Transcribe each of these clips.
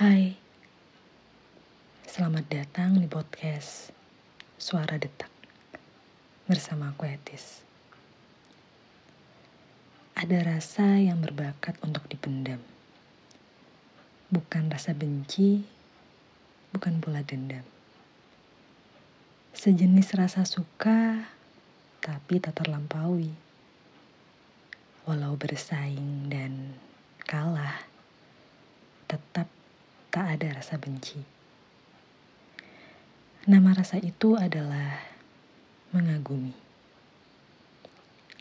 Hai, selamat datang di podcast Suara Detak bersama aku Etis. Ada rasa yang berbakat untuk dipendam. Bukan rasa benci, bukan pula dendam. Sejenis rasa suka, tapi tak terlampaui. Walau bersaing dan kalah, ada rasa benci. Nama rasa itu adalah mengagumi.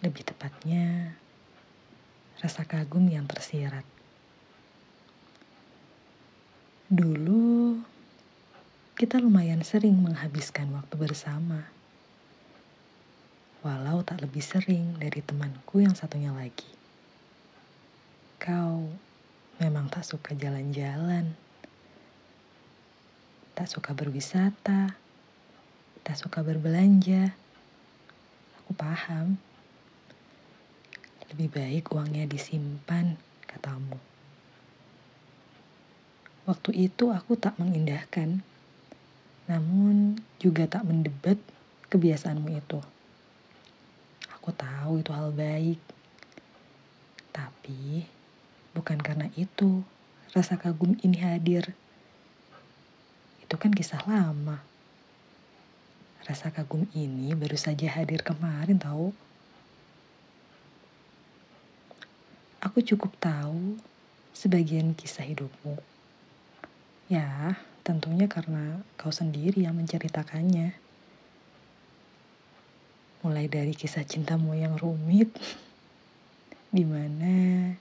Lebih tepatnya, rasa kagum yang tersirat. Dulu, kita lumayan sering menghabiskan waktu bersama. Walau tak lebih sering dari temanku yang satunya lagi. Kau memang tak suka jalan-jalan tak suka berwisata, tak suka berbelanja. Aku paham. Lebih baik uangnya disimpan, katamu. Waktu itu aku tak mengindahkan, namun juga tak mendebat kebiasaanmu itu. Aku tahu itu hal baik, tapi bukan karena itu rasa kagum ini hadir itu kan kisah lama. Rasa kagum ini baru saja hadir kemarin tahu. Aku cukup tahu sebagian kisah hidupmu. Ya, tentunya karena kau sendiri yang menceritakannya. Mulai dari kisah cintamu yang rumit, di mana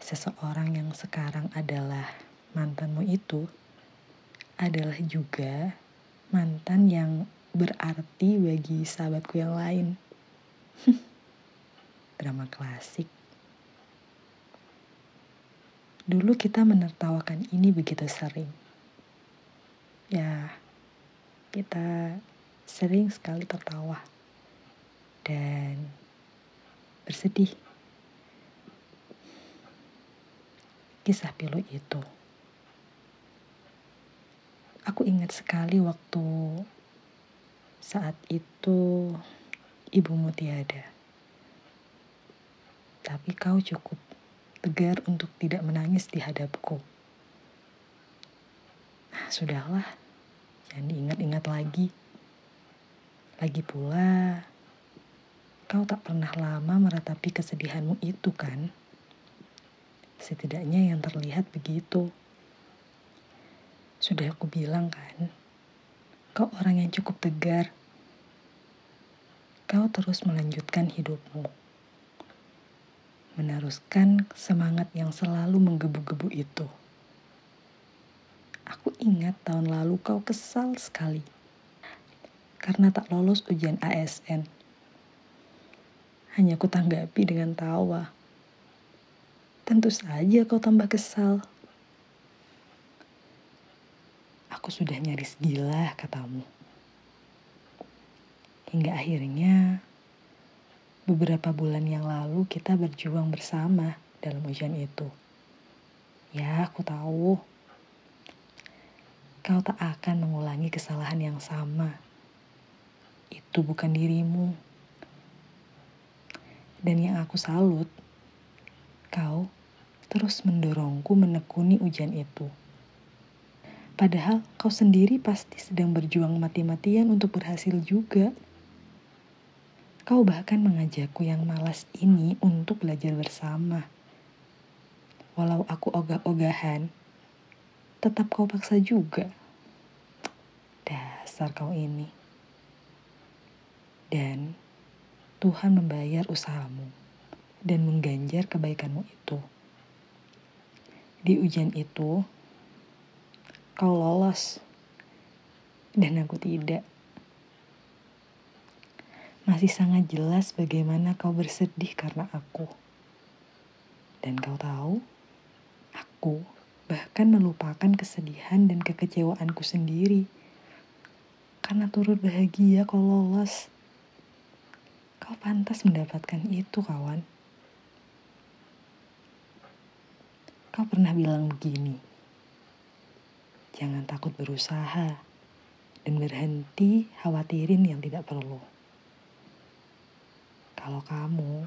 seseorang yang sekarang adalah mantanmu itu adalah juga mantan yang berarti bagi sahabatku yang lain. Drama klasik. Dulu kita menertawakan ini begitu sering. Ya, kita sering sekali tertawa dan bersedih. Kisah pilu itu. Aku ingat sekali waktu saat itu ibumu tiada. Tapi kau cukup tegar untuk tidak menangis di hadapku. Nah, sudahlah, jangan diingat-ingat lagi. Lagi pula, kau tak pernah lama meratapi kesedihanmu itu kan? Setidaknya yang terlihat begitu. Sudah aku bilang kan, kau orang yang cukup tegar. Kau terus melanjutkan hidupmu. Meneruskan semangat yang selalu menggebu-gebu itu. Aku ingat tahun lalu kau kesal sekali. Karena tak lolos ujian ASN. Hanya ku tanggapi dengan tawa. Tentu saja kau tambah kesal Aku sudah nyaris gila, katamu. Hingga akhirnya, beberapa bulan yang lalu kita berjuang bersama dalam ujian itu. Ya, aku tahu. Kau tak akan mengulangi kesalahan yang sama. Itu bukan dirimu. Dan yang aku salut, kau terus mendorongku menekuni ujian itu. Padahal kau sendiri pasti sedang berjuang mati-matian untuk berhasil juga. Kau bahkan mengajakku yang malas ini untuk belajar bersama. Walau aku ogah-ogahan, tetap kau paksa juga. Dasar kau ini. Dan Tuhan membayar usahamu dan mengganjar kebaikanmu itu. Di ujian itu, kau lolos dan aku tidak. Masih sangat jelas bagaimana kau bersedih karena aku. Dan kau tahu, aku bahkan melupakan kesedihan dan kekecewaanku sendiri. Karena turut bahagia kau lolos. Kau pantas mendapatkan itu, kawan. Kau pernah bilang begini jangan takut berusaha dan berhenti khawatirin yang tidak perlu. Kalau kamu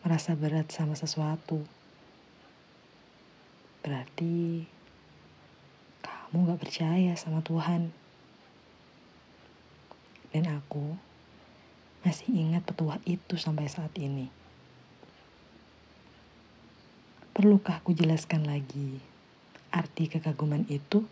merasa berat sama sesuatu, berarti kamu gak percaya sama Tuhan. Dan aku masih ingat petuah itu sampai saat ini. Perlukah aku jelaskan lagi arti kekaguman itu?